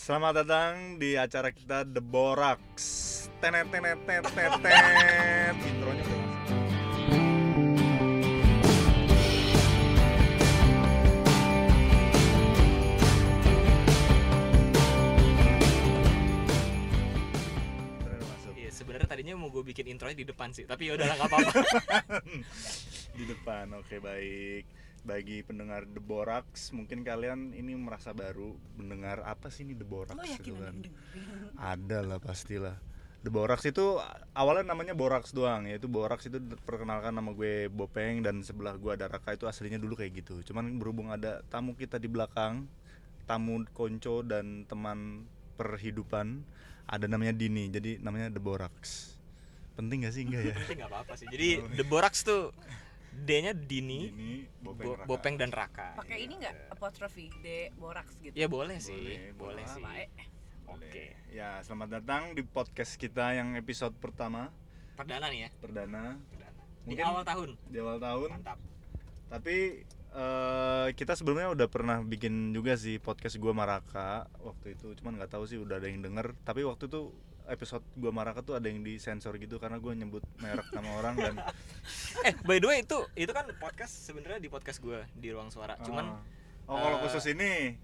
Selamat datang di acara kita The Borax. Tenet tenet tenet tenet. tenet. Intronya udah. Iya, sebenarnya tadinya mau gue bikin intronya di depan sih, tapi ya udah nggak apa-apa. di depan. Oke, baik. Bagi pendengar The Borax, mungkin kalian ini merasa baru mendengar apa sih ini The Borax Lo yakin gitu ada kan. Ada lah pastilah. The Borax itu awalnya namanya Borax doang yaitu Borax itu perkenalkan nama gue Bopeng dan sebelah gue ada Raka itu aslinya dulu kayak gitu. Cuman berhubung ada tamu kita di belakang, tamu konco dan teman perhidupan, ada namanya Dini. Jadi namanya The Borax. Penting gak sih enggak ya? Tapi nggak apa-apa sih. Jadi The Borax tuh D-nya Dini, Dini, Bopeng, Bo-. Bopeng dan Raka. Pakai ini nggak apostrofi D boraks gitu. Ya boleh sih, Boleh, boleh, boleh. sih. Baik. Oke. Ya, selamat datang di podcast kita yang episode pertama Perdana nih ya. perdana Perdana. Di awal tahun. di awal tahun. Mantap. Tapi eh, kita sebelumnya udah pernah bikin juga sih podcast gua Maraka waktu itu, cuman nggak tahu sih udah ada yang denger. Tapi waktu itu episode gua Maraka tuh ada yang disensor gitu karena gua nyebut merek nama orang dan Eh, by the way itu itu kan podcast sebenarnya di podcast gue di ruang suara. Cuman oh kalau eh, khusus ini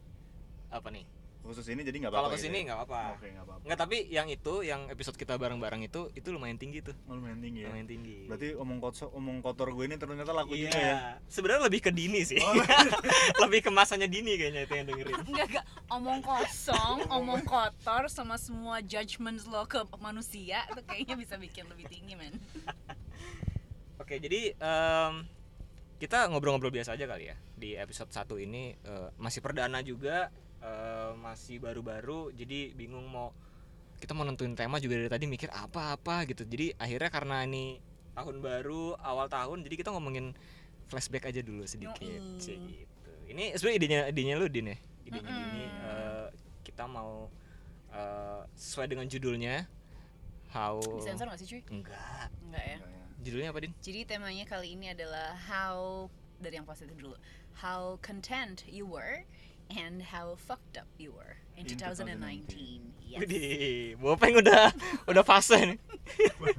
apa nih? Khusus ini jadi nggak apa-apa. Kalau gitu ke sini ya? nggak apa-apa. Oke nggak apa-apa. Nggak, tapi yang itu, yang episode kita bareng-bareng itu, itu lumayan tinggi tuh. Lumayan tinggi ya. Lumayan tinggi. Berarti omong kotor omong kotor gue ini ternyata laku iya. juga ya. Sebenarnya lebih ke Dini sih. Oh. lebih ke masanya Dini kayaknya itu yang dengerin. Enggak enggak omong kosong, omong kotor sama semua judgments lo ke manusia itu kayaknya bisa bikin lebih tinggi men. Oke, jadi em, kita ngobrol-ngobrol biasa aja kali ya di episode 1 ini eh, masih perdana juga eh, masih baru-baru jadi bingung mau kita mau nentuin tema juga dari tadi mikir apa-apa gitu. Jadi akhirnya karena ini tahun baru, awal tahun jadi kita ngomongin flashback aja dulu sedikit Yoi. Cik, gitu. Ini sebenarnya idenya idenya lu Din ya. Idenya Mm-mm. Dini eh, kita mau eh, sesuai dengan judulnya how Disensor nggak sih cuy? enggak Enggak ya. judulnya apa Din? Jadi temanya kali ini adalah how dari yang positif dulu. How content you were and how fucked up you were in In 2019. Yes. Widih, Bopeng udah udah fase nih.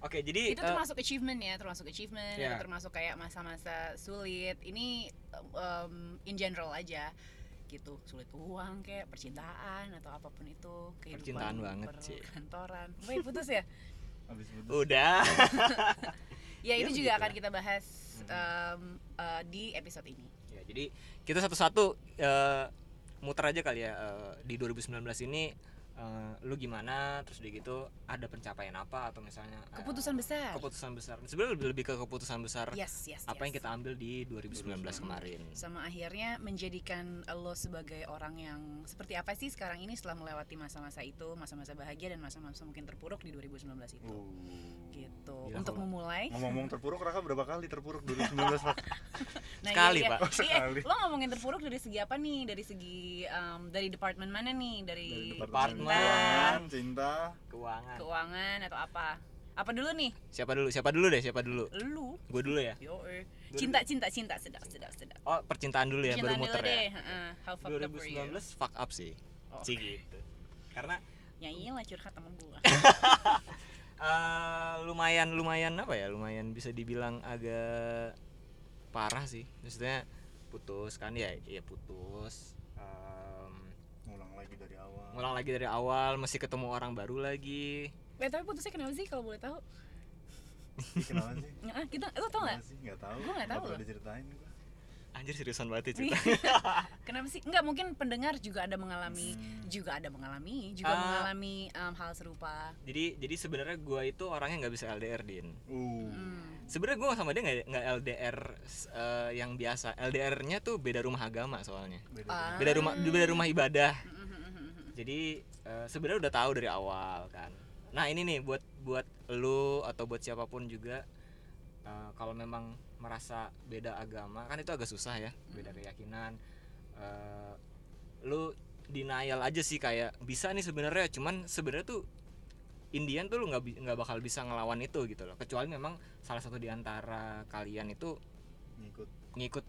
Oke, jadi itu eh, termasuk achievement ya termasuk achievement Ya. atau termasuk kayak masa-masa sulit ini um, in general aja gitu sulit uang kayak percintaan atau apa pun itu kehidupan Percintaan banget, Ci. perkantoran Woi putus ya Habis putus. udah. ya Ya, itu juga akan kita bahas um, uh, di episode ini jadi kita satu-satu eh, muter aja kali ya eh, di 2019 ini eh, lu gimana terus udah gitu ada pencapaian apa atau misalnya eh, keputusan besar keputusan besar. Sebenarnya lebih, lebih ke keputusan besar yes yes apa yes. yang kita ambil di 2019 kemarin. sama akhirnya menjadikan lo sebagai orang yang seperti apa sih sekarang ini setelah melewati masa-masa itu masa-masa bahagia dan masa-masa mungkin terpuruk di 2019 itu Uh. gitu Gila, untuk kalau- memulai Ngomong-ngomong terpuruk Raka berapa kali terpuruk 2019 Raka? Nah, Sekali, iya, iya. Pak. Oh, Iya, sekali. lo ngomongin terpuruk dari segi apa nih? Dari segi um, dari departemen mana nih? Dari, Dari Departemen. Keuangan, cinta, Keuangan. keuangan atau apa? Apa dulu nih? Siapa dulu? Siapa dulu deh? Siapa dulu? Lu. Gue dulu ya. Yo, eh. cinta cinta cinta sedap sedap sedap. Oh, percintaan dulu ya, baru Cintaan dulu muter ya. deh. heeh. How fucked up were you? 2019 fuck up sih. Oh. Sih gitu. Karena Ya iyalah curhat temen gua. eh, lumayan lumayan apa ya? Lumayan bisa dibilang agak parah sih. Maksudnya putus kan ya, ya putus. Em, ngulang lagi dari awal. Ngulang lagi dari awal, masih ketemu orang baru lagi. Eh tapi putusnya kenapa sih kalau boleh tahu? Kenapa sih? Ah, kita lo tau nggak? Nggak tahu. Gua nggak tahu loh. diceritain. Anjir seriusan banget ya cerita. Kenapa sih? Enggak mungkin pendengar juga ada mengalami Hmm. juga ada mengalami juga Ah. mengalami um, hal serupa. jadi jadi sebenarnya gua itu orangnya nggak bisa LDR din. Uh. Hmm. Sebenarnya gua sama dia nggak nggak LDR eh, yang biasa. LDR-nya tuh beda rumah agama soalnya. Beda. Ah. Beda rumah beda rumah ibadah. Hmm. jadi eh, sebenarnya udah tahu dari awal kan nah ini nih buat buat lu atau buat siapa pun juga eh, kalau memang merasa beda agama kan itu agak susah ya beda keyakinan Eh, lu denial aja sih kayak bisa nih sebenarnya cuman sebenarnya tuh Indian tuh lu nggak nggak bakal bisa ngelawan itu gitu loh kecuali memang salah satu di antara kalian itu Ngikut. ngikut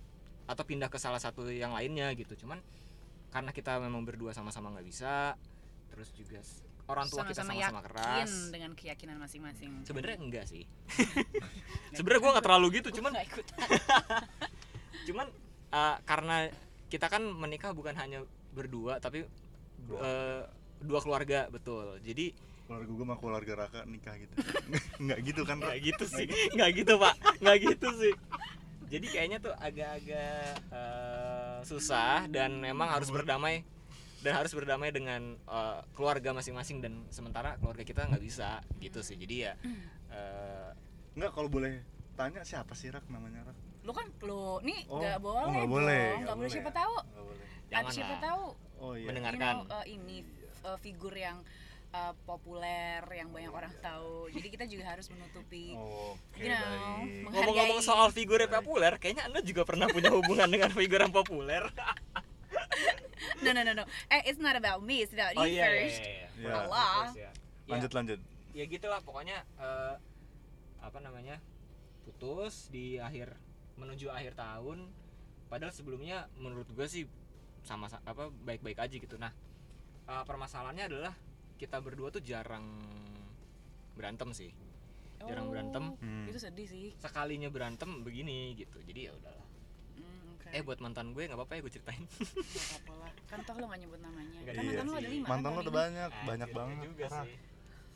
atau pindah ke salah satu yang lainnya gitu cuman karena kita memang berdua sama-sama nggak bisa terus juga orang tua kita Sama-sama sama-sama yakin keras. dengan keyakinan masing-masing. Sebenarnya enggak sih. Sebenarnya gua nggak terlalu gitu Gua cuman nggak ikut. cuman uh, karena kita kan menikah bukan hanya berdua tapi uh, dua keluarga betul. Jadi keluarga gue sama keluarga Raka nikah gitu. Nggak gitu kan nggak gitu sih. Nggak gitu. Pak. Nggak gitu sih. Jadi kayaknya tuh agak-agak uh, susah dan memang harus berdamai dan harus berdamai dengan uh, keluarga masing-masing dan sementara keluarga kita nggak bisa gitu sih jadi ya uh, nggak kalau boleh tanya siapa sih Rak namanya Rak lu kan lu nih Oh, nggak boleh oh, nggak dong. boleh nggak boleh siapa ya? tahu Nggak boleh. jangan siapa tahu oh iya Mendengar. you know, uh, ini uh, figur yang uh, populer yang banyak orang tahu jadi kita juga harus menutupi oke You know, ngomong-ngomong soal figur yang populer kayaknya anda juga pernah punya hubungan dengan figur yang populer no no no no eh it's not about me it's about oh you iya, iya, first iya, iya. Iya. Allah. First, ya. Ya, lanjut lanjut ya gitulah pokoknya eh, apa namanya putus di akhir menuju akhir tahun padahal sebelumnya menurut gue sih sama sa- apa baik-baik aja gitu nah eh, permasalahannya adalah kita berdua tuh jarang berantem sih. Jarang Oh, berantem. Hmm. itu sedih sih. Sekalinya berantem begini gitu. Jadi ya udahlah. Hmm, eh buat mantan gue nggak apa-apa ya gue ceritain. Nggak apa-apa lah. Kan toh lo gak nyebut namanya. Nggak kan iya mantan lo ada sih. lima kan mantan lo tahun udah banyak banyak Anjir, banget. juga parah. sih.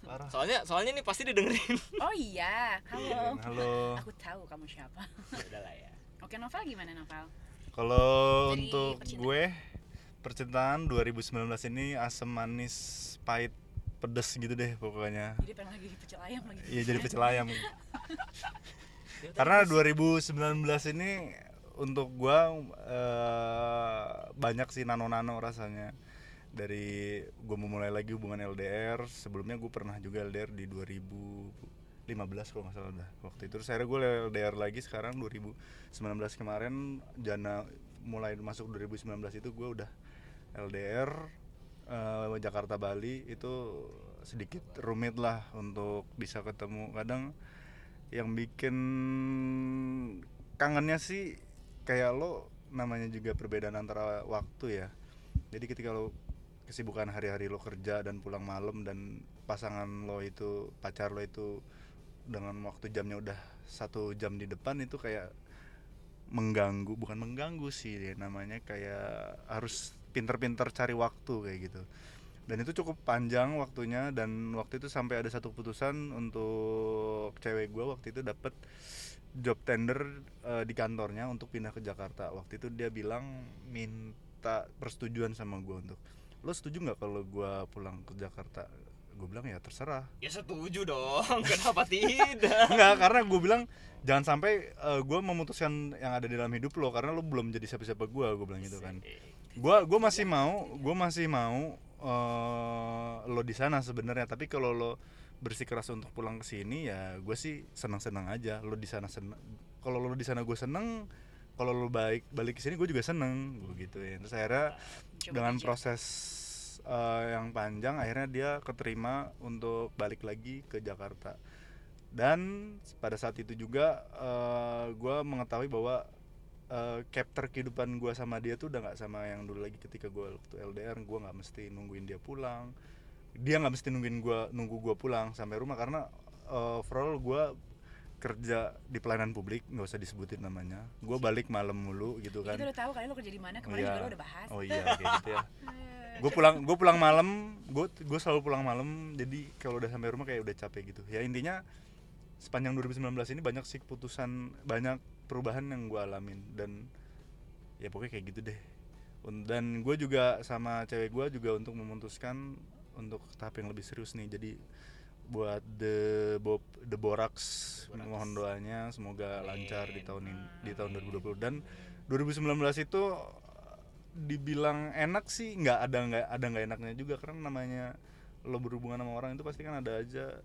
Parah. Soalnya soalnya ini pasti didengerin. Oh iya halo. Halo. Aku tahu kamu siapa. Ya udahlah ya. Oke Novel gimana Novel? Kalau untuk percintaan. gue percintaan 2019 ini asam manis pahit pedes gitu deh pokoknya. jadi pengen lagi pecel ayam lagi Iya jadi pecel ayam. Ya, Karena 2019 ini untuk gua eh, banyak sih nano-nano rasanya. Dari gua memulai lagi hubungan LDR, sebelumnya gue pernah juga LDR di 2015 kalau nggak salah dah. Waktu itu terus akhirnya gue LDR lagi sekarang 2019 kemarin jana mulai masuk 2019 itu gue udah LDR eh, Jakarta Bali itu sedikit rumit lah untuk bisa ketemu. Kadang yang bikin kangennya sih kayak lo namanya juga perbedaan antara waktu ya. Jadi ketika lo kesibukan hari-hari lo kerja dan pulang malam dan pasangan lo itu pacar lo itu dengan waktu jamnya udah satu jam di depan itu kayak mengganggu bukan mengganggu sih ya, namanya kayak harus pinter-pinter cari waktu kayak gitu. Dan itu cukup panjang waktunya dan waktu itu sampai ada satu keputusan untuk cewek gue waktu itu dapet job tender eh, di kantornya untuk pindah ke Jakarta. Waktu itu dia bilang minta persetujuan sama gue untuk lo setuju nggak kalau gue pulang ke Jakarta? Gue bilang ya terserah. Ya setuju dong. Kenapa tidak? Enggak, karena gue bilang jangan sampai gue memutuskan yang ada di dalam hidup lo karena lo belum jadi siapa-siapa gue gue bilang gitu kan gue gue masih mau gue masih mau eh, lo di sana sebenarnya. Tapi kalau lo bersikeras untuk pulang ke sini ya gue sih senang-senang aja. Lo di sana seneng kalau lo di sana gue seneng kalau lo baik balik ke sini gue juga seneng gue gitu ya terus akhirnya Coba dengan aja. proses eh, yang panjang akhirnya dia keterima untuk balik lagi ke Jakarta. Dan pada saat itu juga gue mengetahui bahwa eh, chapter kehidupan gue sama dia tuh udah nggak sama yang dulu lagi ketika gue waktu LDR gue nggak mesti nungguin dia pulang. Dia nggak mesti nungguin gue nunggu gue pulang sampai rumah karena eh, overall gue kerja di pelayanan publik nggak usah disebutin namanya. Gue balik malam mulu gitu kan. kita udah tahu kali lo kerja di mana kemarin Iya. juga lo udah bahas. Oh iya kayak gitu ya. Gue pulang gue pulang malam gue gue selalu pulang malam. Jadi kalau udah sampai rumah kayak udah capek gitu. Ya intinya sepanjang 2019 ini banyak sih keputusan banyak perubahan yang gue alamin. Dan ya pokoknya kayak gitu deh. Dan gue juga sama cewek gue juga untuk memutuskan untuk tahap yang lebih serius nih. Jadi buat the Bob the Borax Borax. mohon doanya semoga lancar di tahun ini di tahun 2020 dan 2019 itu dibilang enak sih nggak ada nggak ada nggak enaknya juga. Karena namanya lo berhubungan sama orang itu pasti kan ada aja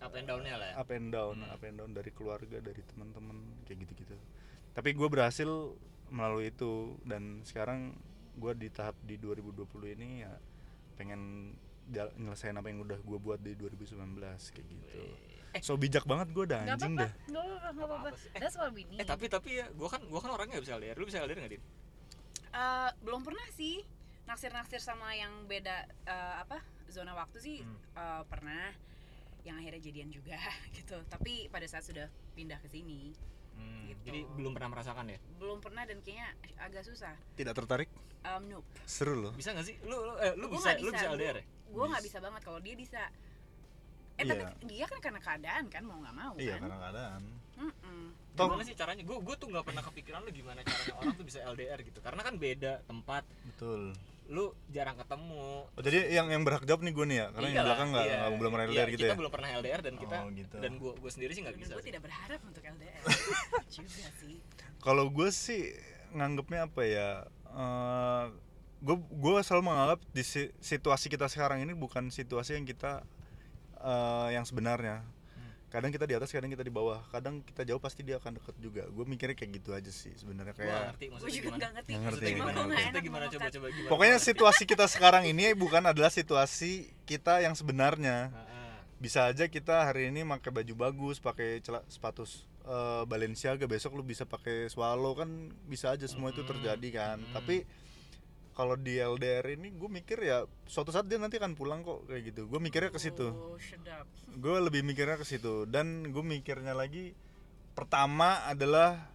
up and downnya lah ya. Up and down Hmm. up and down dari keluarga dari teman-teman kayak gitu-gitu. Tapi gue berhasil melalui itu dan sekarang gue di tahap di 2020 ini ya pengen nyelesain apa yang udah gue buat di 2019 kayak gitu. So bijak banget gue dah anjing dah. Nggak apa-apa, nggak apa-apa. Eh, That's what we need. eh tapi tapi ya gua kan gua kan orangnya nggak bisa LDR lu bisa LDR nggak din? Eh, belum pernah sih. naksir-naksir sama yang beda eh, apa zona waktu sih Hmm. eh, pernah yang akhirnya jadian juga gitu tapi pada saat sudah pindah ke sini Hmm, Gitu. Jadi belum pernah merasakan ya? belum pernah dan kayaknya agak susah Tidak tertarik? um, nope Seru loh. Bisa gak sih? Lu lu, eh, lu Gua bisa, nggak lu bisa LDR ya? gue nggak bisa banget kalau dia bisa eh Iya. tapi dia kan karena keadaan kan mau nggak mau Iya kan karena keadaan. Mm-mm. Toh- Gimana sih caranya? Gue gue tuh nggak pernah kepikiran lu gimana caranya orang tuh bisa LDR gitu. Karena kan beda tempat, Betul. Lu jarang ketemu. Oh, jadi yang yang berhak jawab nih gue nih ya, karena yang Iyalah, belakang nggak iya. nggak belum pernah Iya, LDR gitu kita ya. belum pernah LDR dan kita Oh, gitu. dan gue gue sendiri sih nggak bisa. gue tidak berharap untuk LDR juga sih Kalau gue sih nganggepnya apa ya? gue gue selalu menganggap di si- situasi kita sekarang ini bukan situasi yang kita eh, yang sebenarnya. Kadang kita di atas, kadang kita di bawah. Kadang kita jauh pasti dia akan deket juga. Gue mikirnya kayak gitu aja sih sebenarnya Gue kayak. ngerti gue maksudnya juga gimana. nggak ngerti Nggak ngerti, gimana? ngerti. Maksudnya gimana coba coba gimana? Pokoknya Gimana? situasi kita sekarang ini bukan adalah situasi kita yang sebenarnya. Heeh. bisa aja kita hari ini pakai baju bagus pakai cela- sepatu eh, Balenciaga besok lu bisa pakai Swallow kan bisa aja semua itu terjadi kan Hmm. tapi kalau di LDR ini gue mikir ya suatu saat dia nanti akan pulang kok kayak gitu. Gue mikirnya ke situ. Oh gue lebih mikirnya ke situ. Dan gue mikirnya lagi pertama adalah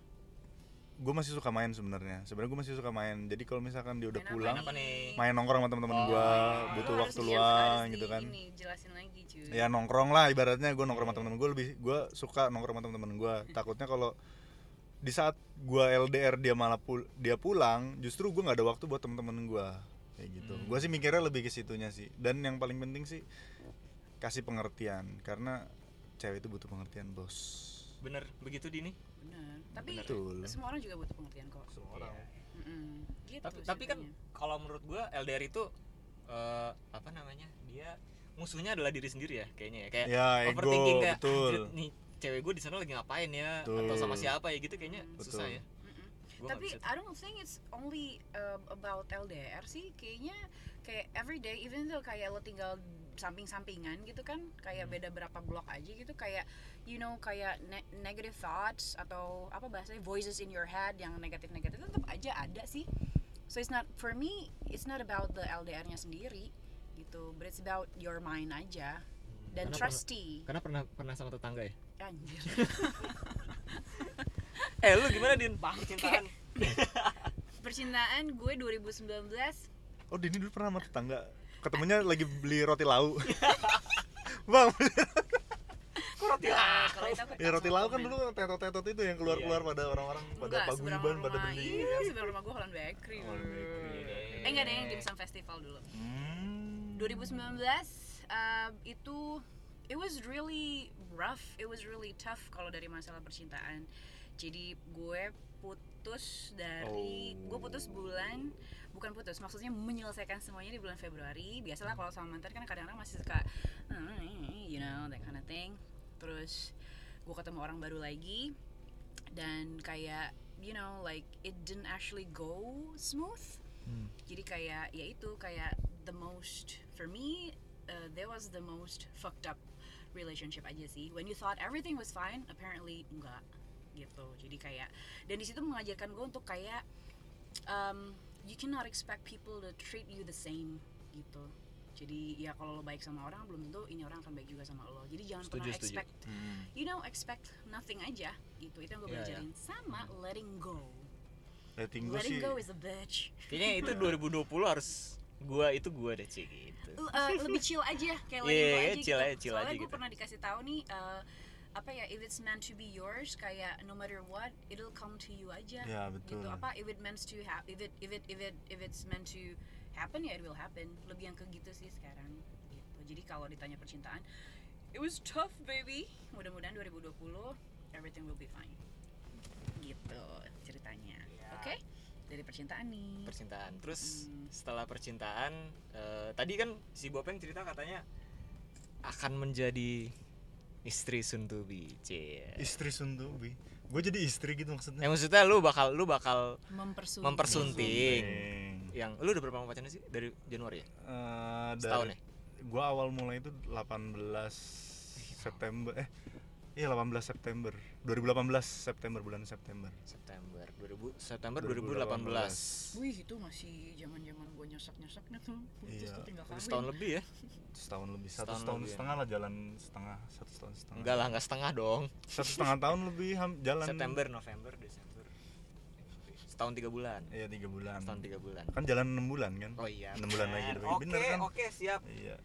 gue masih suka main sebenarnya. Sebenarnya gue masih suka main. Jadi kalau misalkan dia udah Main pulang Main apa nih? main nongkrong sama teman-teman Oh, gue iya. butuh waktu luang gitu kan. ini jelasin lagi cuy. Ya nongkrong lah ibaratnya. Gue nongkrong sama temen-temen gue lebih gue suka nongkrong sama temen-temen gue takutnya kalau di saat gue LDR dia malah pul dia pulang justru gue nggak ada waktu buat temen-temen gue kayak gitu. Hmm. gue sih mikirnya lebih ke situnya sih. Dan yang paling penting sih kasih pengertian. Karena cewek itu butuh pengertian bos. Bener. Begitu dini? benar tapi Betul. semua orang juga butuh pengertian kok. Semua orang. Mm-mm. Gitu tapi tapi kan kalau menurut gua LDR itu eh, apa namanya? Dia musuhnya adalah diri sendiri ya kayaknya ya. Kayak ya ego overthinking kayak betul. "Anjir, nih cewek gue di sana lagi ngapain ya Betul. atau sama siapa ya gitu kayaknya Hmm. susah Betul. ya. Gua tapi. I don't think it's only uh, about LDR sih kayaknya kayak everyday even though kayak lo tinggal samping-sampingan gitu kan kayak Hmm. beda berapa blok aja gitu kayak you know kayak ne- negative thoughts atau apa bahasanya voices in your head yang negatif-negatif tetap aja ada sih so it's not for me it's not about the LDR-nya sendiri gitu but it's about your mind aja dan Karena trusty karena pernah pernah sama tetangga ya anjir. Eh lu gimana din? Bangke. percintaan percintaan gue 2019 oh Dini dulu pernah sama tetangga. Ketemunya lagi beli roti lau. Bang kok roti itu aku ya roti lau kan dulu tetot-tetot itu yang keluar-keluar pada orang-orang pada paguyuban pada beli. Iya, seberang rumah gue Holland Bakery. Holland Bakery. Eh enggak ada yang dimsum festival dulu. Hmm. 2019 uh, itu it was really rough, it was really tough kalau dari masalah percintaan. Jadi gue putus dari gue putus bulan bukan putus maksudnya menyelesaikan semuanya di bulan Februari. Biasalah kalau sama mantan kan kadang-kadang masih suka "Hmm, you know that kind of thing. Terus gue ketemu orang baru lagi dan kayak you know like it didn't actually go smooth. Hmm. jadi kayak ya itu kayak the most for me uh, there was the most fucked up relationship aja sih. When you thought everything was fine apparently enggak gitu. Jadi kayak dan di situ mengajarkan gue untuk kayak um, you cannot expect people to treat you the same gitu. Jadi ya kalau lo baik sama orang belum tentu ini orang akan baik juga sama lo. Jadi jangan Setuju, pernah setuju. expect Hmm. you know expect nothing aja gitu. Itu yang gue Iya, belajarin sama letting go. Letting go letting sih. go is a bitch. Kayaknya itu 2020 harus gua itu gua deh cik gitu Uh, uh, lebih chill aja kayak Iya, go iya, aja chill gitu. aja, chill Soalnya aja gue gitu. pernah dikasih tahu nih uh, apa ya if it's meant to be yours kayak no matter what it'll come to you aja. ya betul Gitu apa if it meant to ha- if it if it if it if it's meant to happen ya it will happen. Lebih yang ke gitu sih sekarang. Gitu. Jadi kalau ditanya percintaan it was tough baby. Mudah-mudahan 2020 everything will be fine. Gitu ceritanya. Ya. Oke? Dari percintaan nih. percintaan. Terus Hmm. setelah percintaan eh, tadi kan si Bopeng cerita katanya akan menjadi istri be cie. Istri suntubi. Gue jadi istri gitu maksudnya. Eh maksudnya lu bakal lu bakal Mempersunting. mempersunting. Sunting. yang lu udah berapa lama pacaran sih? Dari Januari ya? Eh, setahun dari ya? gue awal mulai itu 18 September eh Iya 18 September. 2018 September bulan September September 2000 September 2018 2018. Wih itu masih zaman zaman gue nyosok nyosoknya tuh. Putus Iya. tuh tinggal Udah kawin. setahun lebih ya? Setahun lebih satu Setahun setahun lebih ya. setengah lah jalan setengah satu setahun setengah. Enggak lah enggak setengah dong. Satu setengah tahun lebih jalan September November Desember. Setahun tiga bulan. Iya tiga bulan. Setahun tiga bulan. Kan jalan enam bulan kan? Oh iya. Enam bulan lagi oke bener kan? oke siap. Iya.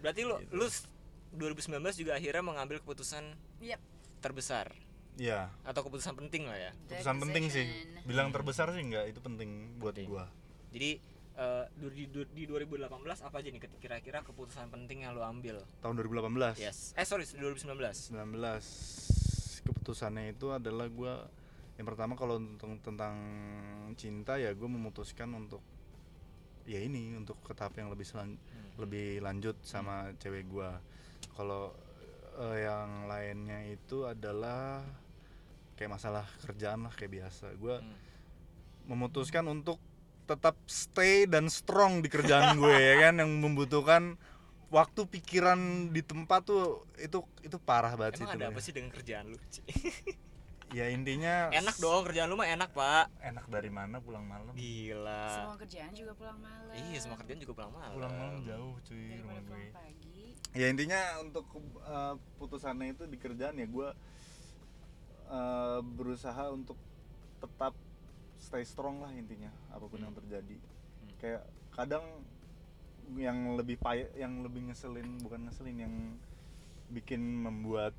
Berarti lu Gitu. lu s- 2019 juga akhirnya mengambil keputusan Yep. terbesar iya. Atau keputusan penting lah ya. Keputusan penting sih. bilang terbesar sih enggak itu penting buat Penting. gua. Jadi eh, di, di, di 2018 apa aja nih kira- kira-kira keputusan penting yang lu ambil? Tahun 2018 yes. Eh sorry 2019 19 keputusannya itu adalah gua yang pertama kalau tentang tentang cinta ya gue memutuskan untuk ya ini untuk ke tahap yang lebih selan- Hmm. lebih lanjut sama cewek gua. Kalau eh, yang lainnya itu adalah kayak masalah kerjaan lah kayak biasa gua Hmm. memutuskan untuk tetap stay dan strong di kerjaan gue ya kan yang membutuhkan waktu pikiran di tempat tuh itu itu parah banget emang sih ada itu. apa sih dengan kerjaan lu Ci? ya intinya enak dong kerjaan lu mah enak pak enak dari mana pulang malam gila Semua kerjaan juga pulang malam. iya semua kerjaan juga pulang malam pulang malam jauh cuy Daripada rumah gue pulang pagi. ya intinya untuk uh, putusannya itu di kerjaan ya gue uh, berusaha untuk tetap stay strong lah intinya apa pun yang terjadi. Hmm. kayak kadang yang lebih payah yang lebih ngeselin bukan ngeselin yang bikin membuat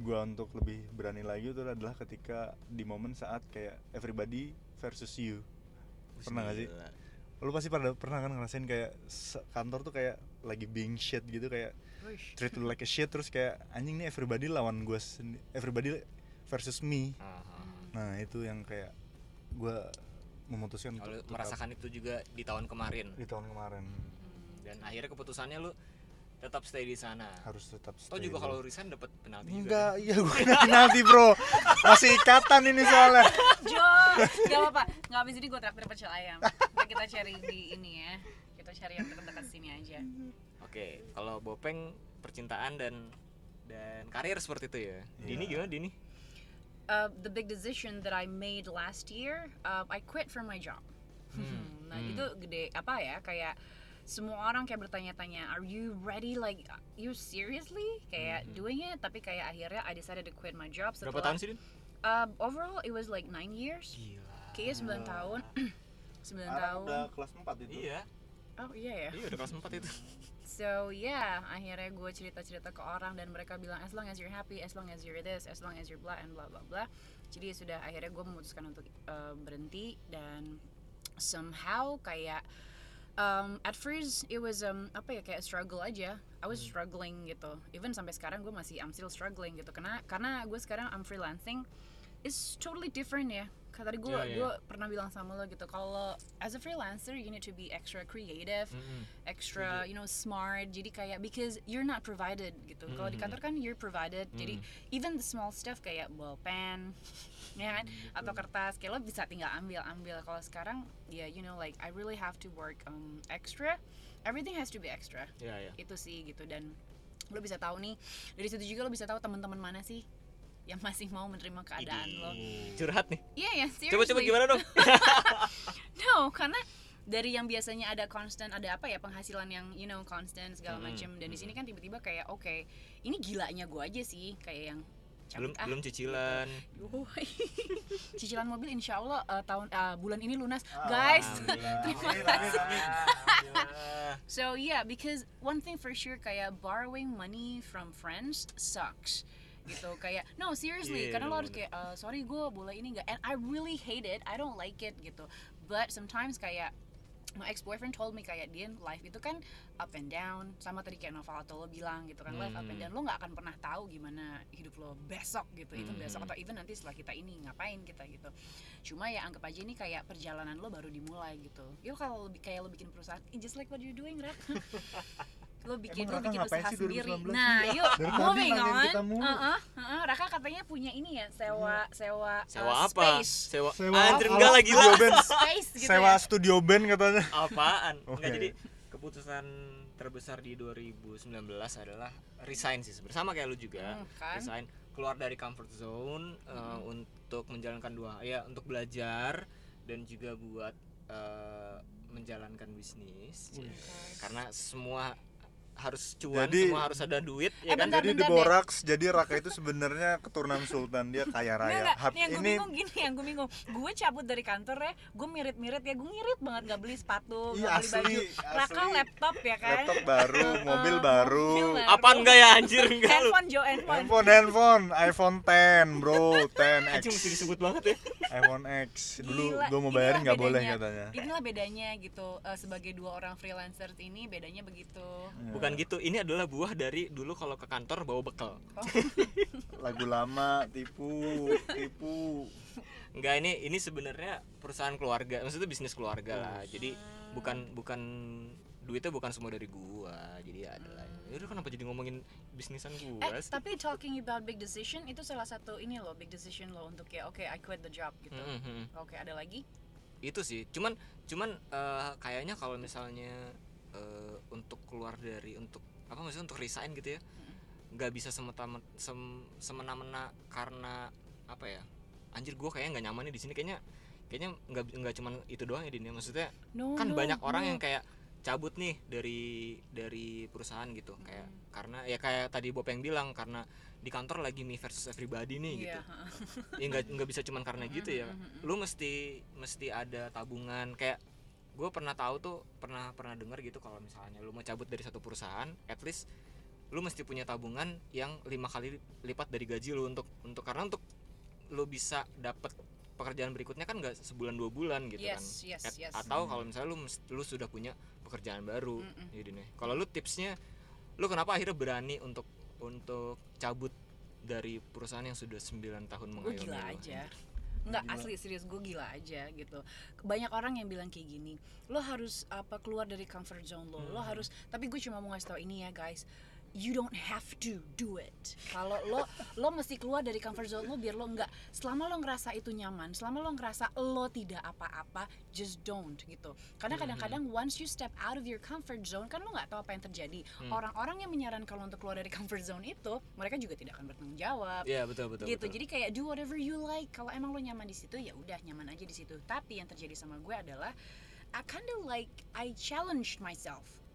gua untuk lebih berani lagi itu adalah ketika di momen saat kayak everybody versus you. Pernah gak sih? Lu pasti pada pernah kan ngerasain kayak kantor tuh kayak lagi being shit gitu kayak treat you like a shit terus kayak anjing nih everybody lawan gue everybody versus me Aha. nah itu yang kayak gue memutuskan Kalau untuk tetap merasakan itu juga di tahun kemarin di tahun kemarin dan akhirnya keputusannya lu tetap stay di sana harus tetap Atau stay juga dulu. kalau resign dapat penalti juga enggak kan? iya gue nanti bro masih ikatan ini soalnya Jo, gak apa-apa. Nggak abis ini gue traktir pecel ayam. Ntar kita cari di ini ya. Kita cari yang dekat-dekat sini aja. oke kalau Bopeng percintaan dan dan karir seperti itu ya Dini Iya. gimana Dini Uh, the big decision that I made last year, uh, I quit from my job. Hmm, nah hmm. itu gede apa ya kayak semua orang kayak bertanya-tanya, are you ready? Like you seriously kayak Hmm. doing it? Tapi kayak akhirnya I decided to quit my job. berapa Setelah, tahun sih Din? Uh, overall it was like nine years. gila Kayaknya 9 tahun. 9 Sekarang tahun. udah kelas 4 itu iya Oh iya ya. iya udah kelas 4 itu So yeah, akhirnya gue cerita-cerita ke orang dan mereka bilang as long as you're happy, as long as you're this, as long as you're blah and blah blah blah. Jadi sudah akhirnya gue memutuskan untuk uh, berhenti dan somehow kayak um, at first it was um, apa ya kayak struggle aja. I was struggling gitu. Even sampai sekarang gue masih I'm still struggling gitu karena karena gue sekarang I'm freelancing. It's totally different ya. Karena tadi gue Iya, iya. gue pernah bilang sama lo gitu kalau as a freelancer you need to be extra creative Mm-mm. extra you know smart. Jadi kayak because you're not provided gitu. Kalau di Mhm. kantor kan you're provided. Jadi even the small stuff kayak bolpen ya kan? Atau kertas kayak lo bisa tinggal ambil ambil. Kalau sekarang ya you know like I really have to work um, extra. Everything has to be extra. Iya iya itu sih gitu. Dan lo bisa tahu nih dari situ juga lo bisa tahu teman-teman mana sih yang masih mau menerima keadaan lo. Curhat nih. Iya ya coba coba seriously. gimana dong? No, karena dari yang biasanya ada constant ada apa ya penghasilan yang you know constant segala Mm-mm, macam dan di sini kan tiba-tiba kayak oke ini gilanya gue aja sih kayak yang belum cabut ah. belum cicilan. Wuih. cicilan mobil insya Allah eh, tahun eh, bulan ini lunas. Guys terima kasih. so yeah because one thing for sure kayak borrowing money from friends sucks gitu. Kayak no seriously. Iya, karena lo harus kayak "Eh, sorry gue boleh ini nggak. And I really hate it. I don't like it gitu. But sometimes kayak my ex boyfriend told me kayak Dian life itu kan up and down. Sama tadi kayak Nova atau lo bilang gitu kan life up and Hmm. down. Lo nggak akan pernah tahu gimana hidup lo besok gitu even besok Hmm. atau even nanti setelah kita ini ngapain kita gitu. Cuma ya anggap aja ini kayak perjalanan lo baru dimulai gitu. Yo kalau kayak lo bikin perusahaan just like what you doing Rak lo bikin Emang lo bikin usaha sih sendiri. 2019? nah yuk Dari tadi moving on. Heeh, heeh. Raka katanya punya ini ya sewa sewa sewa uh, apa? space. Sewa, Sewa anjir enggak lagi Studio band. space gitu sewa ya. studio band katanya. Apaan? Oke. enggak jadi keputusan terbesar di 2019 adalah resign sih sebenarnya. Sama kayak lu juga Hmm, kan? resign keluar dari comfort zone uh, untuk menjalankan dua ya untuk belajar dan juga buat uh, menjalankan bisnis. Karena semua harus cuan Jadi- semua harus ada duit Eh, ya kan bentar, Jadi di bentar deh. Borax, jadi Raka itu sebenarnya keturunan sultan dia kaya raya. Nih, yang gue ini bingung gini, yang gue bingung. Gue cabut dari kantor ya, gue mirit-mirit ya, gue ngirit banget gak beli sepatu, Iya, gak beli baju. asli, Raka asli. laptop ya kan? laptop baru, Uh, mobil uh, baru, mobil baru. apa enggak ya anjir enggak Handphone Jo, handphone. handphone handphone, iPhone 10 bro, 10 anjing X, mesti disebut banget ya iPhone X. Dulu gue mau bayarin nggak boleh katanya. Inilah bedanya gitu eh, sebagai dua orang freelancer ini bedanya begitu. Iya. Bukan gitu ini adalah buah dari dulu kalau ke kantor bawa bekal Lagu lama, tipu, tipu. Enggak ini ini sebenarnya perusahaan keluarga, maksudnya bisnis keluarga lah. Jadi bukan bukan duitnya bukan semua dari gua. Jadi ada lah. Yaudah kenapa jadi ngomongin bisnisan gua Eh, sih? tapi talking about big decision itu salah satu ini loh, big decision lo untuk ya oke I quit the job gitu. Mm, mm, mm. Oke, ada lagi? Itu sih. Cuman cuman eh, kayaknya kalau misalnya eh, untuk keluar dari untuk apa maksudnya untuk resign gitu ya. nggak bisa semeta sem, semena-mena karena apa ya? Anjir gua kayaknya nggak nyaman nih di sini kayaknya kayaknya nggak nggak cuman itu doang ya Din ya. Maksudnya No, kan no, banyak orang no. yang kayak cabut nih dari dari perusahaan gitu kayak karena ya kayak tadi Bob yang bilang karena di kantor lagi me versus everybody nih Iya, gitu ya nggak nggak bisa cuman karena gitu ya lu mesti mesti ada tabungan kayak gue pernah tahu tuh pernah pernah dengar gitu kalau misalnya lu mau cabut dari satu perusahaan at least lu mesti punya tabungan yang lima kali lipat dari gaji lu untuk untuk karena untuk lu bisa dapet pekerjaan berikutnya kan nggak sebulan dua bulan gitu kan. Yes, yes, At- yes. atau kalau misalnya lu lu sudah punya pekerjaan baru jadi nih kalau lu tipsnya lu kenapa akhirnya berani untuk untuk cabut dari perusahaan yang sudah 9 tahun mengayomi gila lu? aja nggak asli serius gue gila aja gitu. Banyak orang yang bilang kayak gini lo harus apa keluar dari comfort zone lo. Lo harus tapi gue cuma mau ngasih tau ini ya guys you don't have to do it. Kalau lo lo mesti keluar dari comfort zone lo biar lo nggak selama lo ngerasa itu nyaman selama lo ngerasa lo tidak apa-apa just don't gitu. Karena kadang-kadang once you step out of your comfort zone kan lo nggak tahu apa yang terjadi. Orang-orang yang menyarankan lo untuk keluar dari comfort zone itu mereka juga tidak akan bertanggung jawab. Iya betul betul. gitu. betul. jadi kayak do whatever you like. Kalau emang lo nyaman di situ ya udah nyaman aja di situ. Tapi yang terjadi sama gue adalah I kinda like I challenged myself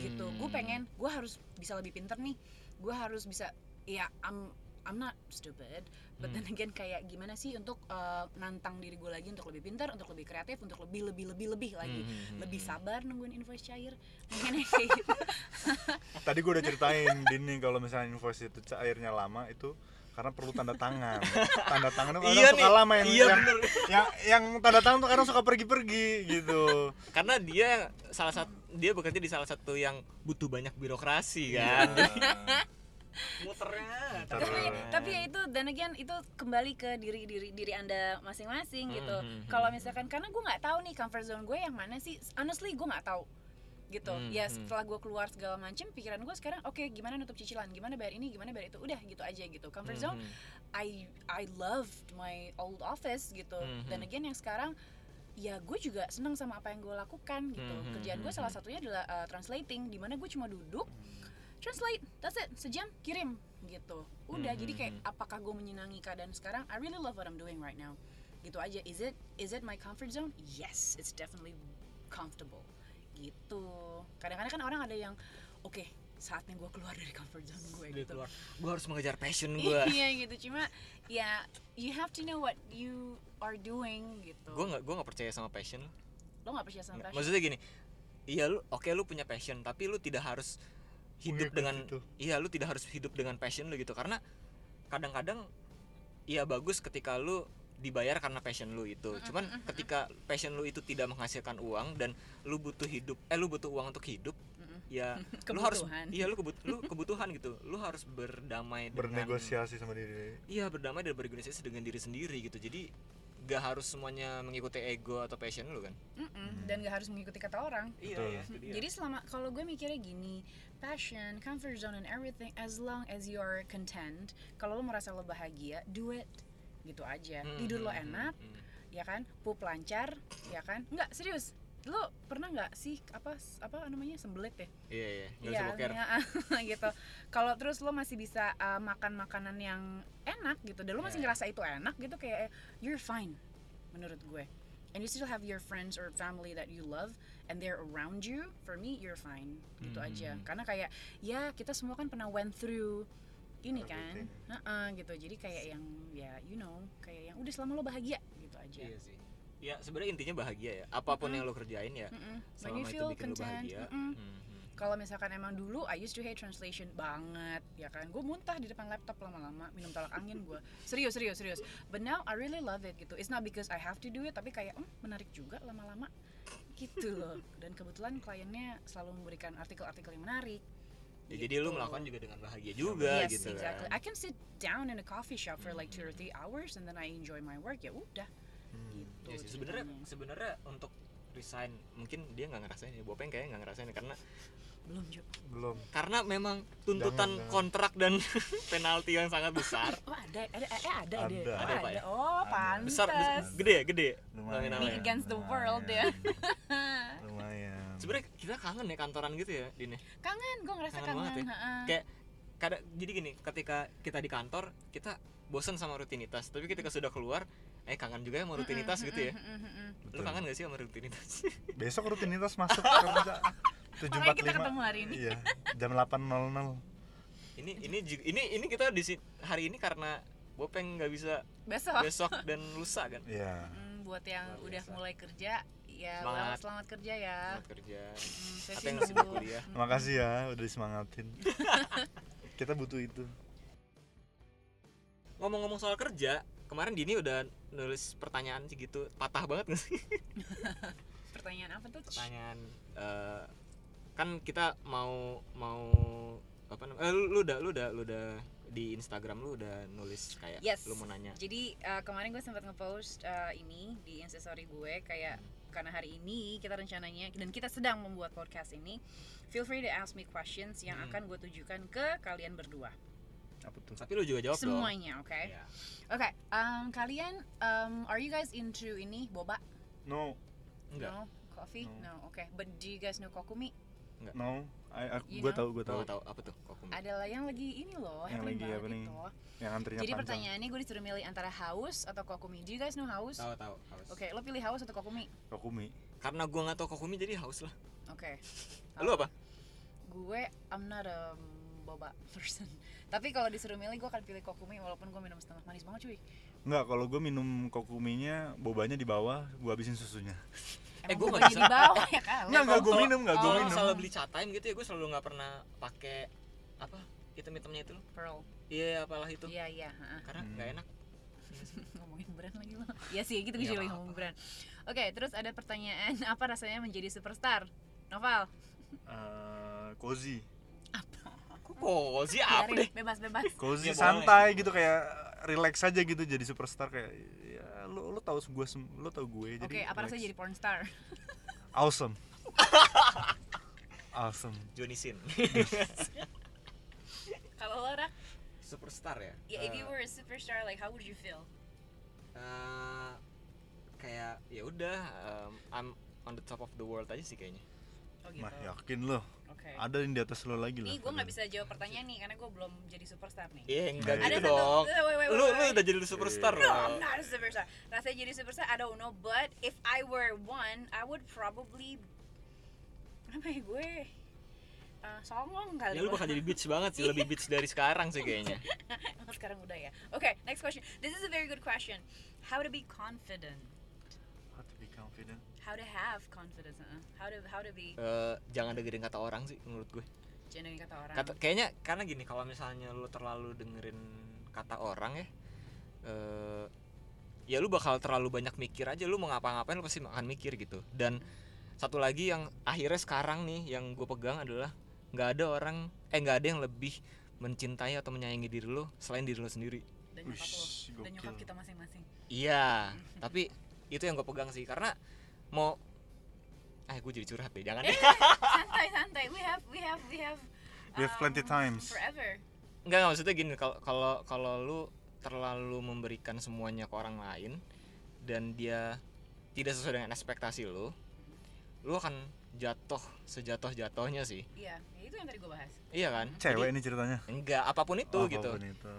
gitu gue Hmm. pengen gue harus bisa lebih pinter nih gue harus bisa ya I'm I'm not stupid but then Hmm. again kayak gimana sih untuk uh, nantang diri gue lagi untuk lebih pintar untuk lebih kreatif untuk lebih lebih lebih lebih lagi Hmm, hmm, hmm, lebih hmm. sabar nungguin invoice cair mungkin kayak gitu Tadi gue udah ceritain Dini kalau misalnya invoice itu cairnya lama itu karena perlu tanda tangan. Tanda tangan itu Iya suka nih, lama yang iya yang, bener. yang yang tanda tangan tuh kadang suka pergi-pergi gitu. Karena dia salah satu dia bekerja di salah satu yang butuh banyak birokrasi kan. Nah, Muternya. Muter. tapi tapi ya itu dan again itu kembali ke diri diri diri anda masing-masing gitu Hmm, hmm, kalau hmm. misalkan karena gue nggak tahu nih comfort zone gue yang mana sih honestly gue nggak tahu gitu. Hmm, ya hmm. setelah gue keluar segala macem pikiran gue sekarang oke gimana nutup cicilan? Gimana bayar ini? Gimana bayar itu? Udah gitu aja gitu. Comfort zone Hmm, I I loved my old office gitu. Hmm, dan hmm. again yang sekarang ya gue juga senang sama apa yang gue lakukan gitu. Hmm, hmm, kerjaan gue hmm, salah hmm. satunya adalah uh, translating di mana gue cuma duduk translate that's it sejam kirim gitu. Udah Hmm, jadi hmm, kayak hmm. apakah gue menyenangi keadaan sekarang? I really love what I'm doing right now. Gitu aja. Is it is it my comfort zone? Yes it's definitely comfortable gitu kadang-kadang kan orang ada yang oke saatnya gue keluar dari comfort zone gue gitu keluar. Gue harus mengejar passion gue. iya gitu cuma ya you have to know what you are doing gitu gue nggak gue nggak percaya sama passion. lo nggak percaya sama passion Maksudnya gini, iya lu oke lu punya passion tapi lu tidak harus hidup Mengikuti dengan itu. iya lu tidak harus hidup dengan passion lu gitu karena kadang-kadang iya bagus ketika lu dibayar karena passion lu itu. Cuman ketika passion lu itu tidak menghasilkan uang dan lu butuh hidup eh lu butuh uang untuk hidup ya lu harus Kebutuhan. iya lu kebut lu kebutuhan gitu. Lu harus berdamai dengan bernegosiasi sama diri. Iya berdamai dan bernegosiasi dengan diri sendiri gitu. Jadi gak harus semuanya mengikuti ego atau passion lu kan. Mm-mm, dan gak harus mengikuti kata orang Iya, Betul. iya, itu dia. Jadi selama kalau gue mikirnya gini, passion, comfort zone and everything as long as you are content, kalau lo merasa lo bahagia, do it. Gitu aja. Hmm, Tidur lo hmm, hmm, enak, hmm. ya kan? Pup lancar, ya kan? Enggak, serius. lo pernah nggak sih apa apa namanya sembelit ya iya iya nggak ya, gitu. Kalau terus lo masih bisa uh, makan makanan yang enak gitu, dan lo masih Iya. ngerasa itu enak gitu kayak you're fine menurut gue. And you still have your friends or family that you love and they're around you. For me, you're fine gitu Hmm. aja. Karena kayak ya kita semua kan pernah went through ini kan, Everything. Heeh, gitu. Jadi kayak yang ya you know kayak yang udah selama lo bahagia gitu aja. iya sih ya sebenarnya intinya bahagia ya apa pun Mm-mm. yang lo kerjain ya Mm-mm. When selama you itu bikin lo content, bahagia mm-mm. hmm, hmm. kalau misalkan emang dulu I used to hate translation banget ya kan gue muntah di depan laptop lama-lama minum tolak angin gue serius serius serius but now I really love it gitu it's not because I have to do it tapi kayak hmm, menarik juga lama-lama gitu loh dan kebetulan kliennya selalu memberikan artikel-artikel yang menarik Ya, jadi lo Gitu. melakukan juga dengan bahagia juga yes gitu exactly kan I can sit down in a coffee shop for like two or three hours and then I enjoy my work ya udah Hmm. gitu Ya sih, sebenarnya sebenarnya untuk resign mungkin dia nggak ngerasain ya Bopeng kayaknya nggak ngerasain ya, karena belum juga belum karena memang tuntutan Jangan, jangan. kontrak dan penalti yang sangat besar oh ada ada eh ada Ada. Oh, Ada, Pak, ya? oh Ada. pantas besar bes- gede ya gede lumayan against the world ya. Sebenarnya kita kangen ya kantoran gitu ya Din ya. kangen gue ngerasa Kangen kangen, banget ya. heeh. kayak kada jadi gini ketika kita di kantor kita bosan sama rutinitas tapi ketika sudah keluar eh kangen juga ya sama rutinitas gitu ya Mm, mm, mm, mm. lu Betul. kangen gak sih sama rutinitas besok rutinitas masuk kerja tujuh Makanya kita ketemu hari ini. iya jam 8.00 ini ini juga- ini ini kita di si- hari ini karena Bopeng nggak bisa besok besok dan lusa kan iya Hmm, buat yang Luar udah biasa. mulai kerja ya Semangat. selamat kerja ya. Selamat kerja. Hmm, saya sih berkuliah makasih ya udah disemangatin. Kita butuh itu. Ngomong-ngomong soal kerja kemarin Dini udah nulis pertanyaan sih gitu. Patah banget gak sih? Pertanyaan apa tuh? Pertanyaan eh, kan kita mau mau apa namanya eh, lu, lu udah lu udah lu udah di Instagram lu udah nulis kayak Yes. lu mau nanya. Jadi uh, kemarin gue sempat ngepost uh, ini di instastory gue kayak karena hari ini kita rencananya dan kita sedang membuat podcast ini feel free to ask me questions yang Hmm. akan gue tujukan ke kalian berdua. Apa tuh? Tapi lu juga jawab dong. Semuanya oke? Iya. oke um, kalian um, are you guys into ini boba? No. Enggak. No? Coffee? No. no okay but do you guys know kokumi no. I, aku gue know? tahu gue Gua tahu. Nggak tahu. Apa tuh? Kok adalah yang lagi ini loh Yang lagi apa nih? itu. yang antrinya jadi panjang. pertanyaannya gue disuruh milih antara haus atau kokumi. Do you guys know haus? Tahu tahu haus. Oke lo pilih haus atau kokumi? Kokumi. Karena gua nggak tahu kokumi jadi haus lah. Oke. Lu apa? Gue I'm not a boba person. Tapi kalau disuruh milih gue akan pilih kokumi walaupun gue minum setengah manis banget cuy. Enggak, kalau gue minum kokuminya, bobanya di bawah, gue habisin susunya. Eh, gua nggak bisa. di bawah ya kan Nggak, nggak, gua Kalau- minum, nggak, gua kalau minum. masalah beli cat time gitu ya gue selalu nggak pernah pakai apa item-itemnya itu loh pearl iya apalah itu iya iya heeh. karena Hmm. nggak enak ngomongin brand lagi lo ya sih gitu Iya, gue apa-apa. ngomong brand oke terus ada pertanyaan apa rasanya menjadi superstar Noval Eh, cozy. kok cozy apa deh bebas bebas Cozy Ya, boleh. santai gitu kayak relax aja gitu jadi superstar kayak ya lu lu tahu gue lu tahu gue jadi oke apa rasanya jadi porn star? Awesome. Awesome. Johnny Sin. Kalau lo Rak? superstar ya? Ya if you Eh, were a superstar like how would you feel? Eh, kayak ya udah um, I'm on the top of the world aja sih kayaknya oh gitu mah yakin lo oke ada yang di atas lo lagi lah nih gue nggak bisa jawab pertanyaan nih karena gue belum jadi superstar nih iya enggak Ada gitu satu- dong wait, wait, lu lu udah jadi superstar Iya. No, I'm not a superstar. Rasanya jadi superstar, I don't know. But if I were one, I would probably apa ya gue uh, songong kali. ya lu bakal jadi bitch banget sih lebih bitch dari sekarang sih kayaknya Sekarang udah ya. Okay, next question. This is a very good question. How to be confident? how to be confident How to have confidence? uh How to how to be? Eh, jangan dengerin kata orang sih menurut gue Jangan dengerin kata orang. kata kayaknya karena gini kalau misalnya lu terlalu dengerin kata orang ya eh ya lu bakal terlalu banyak mikir aja lu mau ngapa-ngapain lu pasti akan mikir gitu dan satu lagi yang akhirnya sekarang nih yang gue pegang adalah nggak ada orang eh nggak ada yang lebih mencintai atau menyayangi diri lu selain diri lu sendiri dan nyokap lo, dan nyokap kita masing-masing. iya tapi itu yang gue pegang sih karena mau eh gue jadi curhat deh jangan deh santai santai. We have we have we have. We have plenty um, times. Forever. Enggak, enggak maksudnya gini kalau kalau kalau lu terlalu memberikan semuanya ke orang lain dan dia tidak sesuai dengan ekspektasi lu lu akan jatuh sejatuh jatuhnya sih iya ya itu yang tadi gue bahas iya kan cewek Jadi, ini ceritanya enggak apa pun itu Oh, gitu apa pun itu.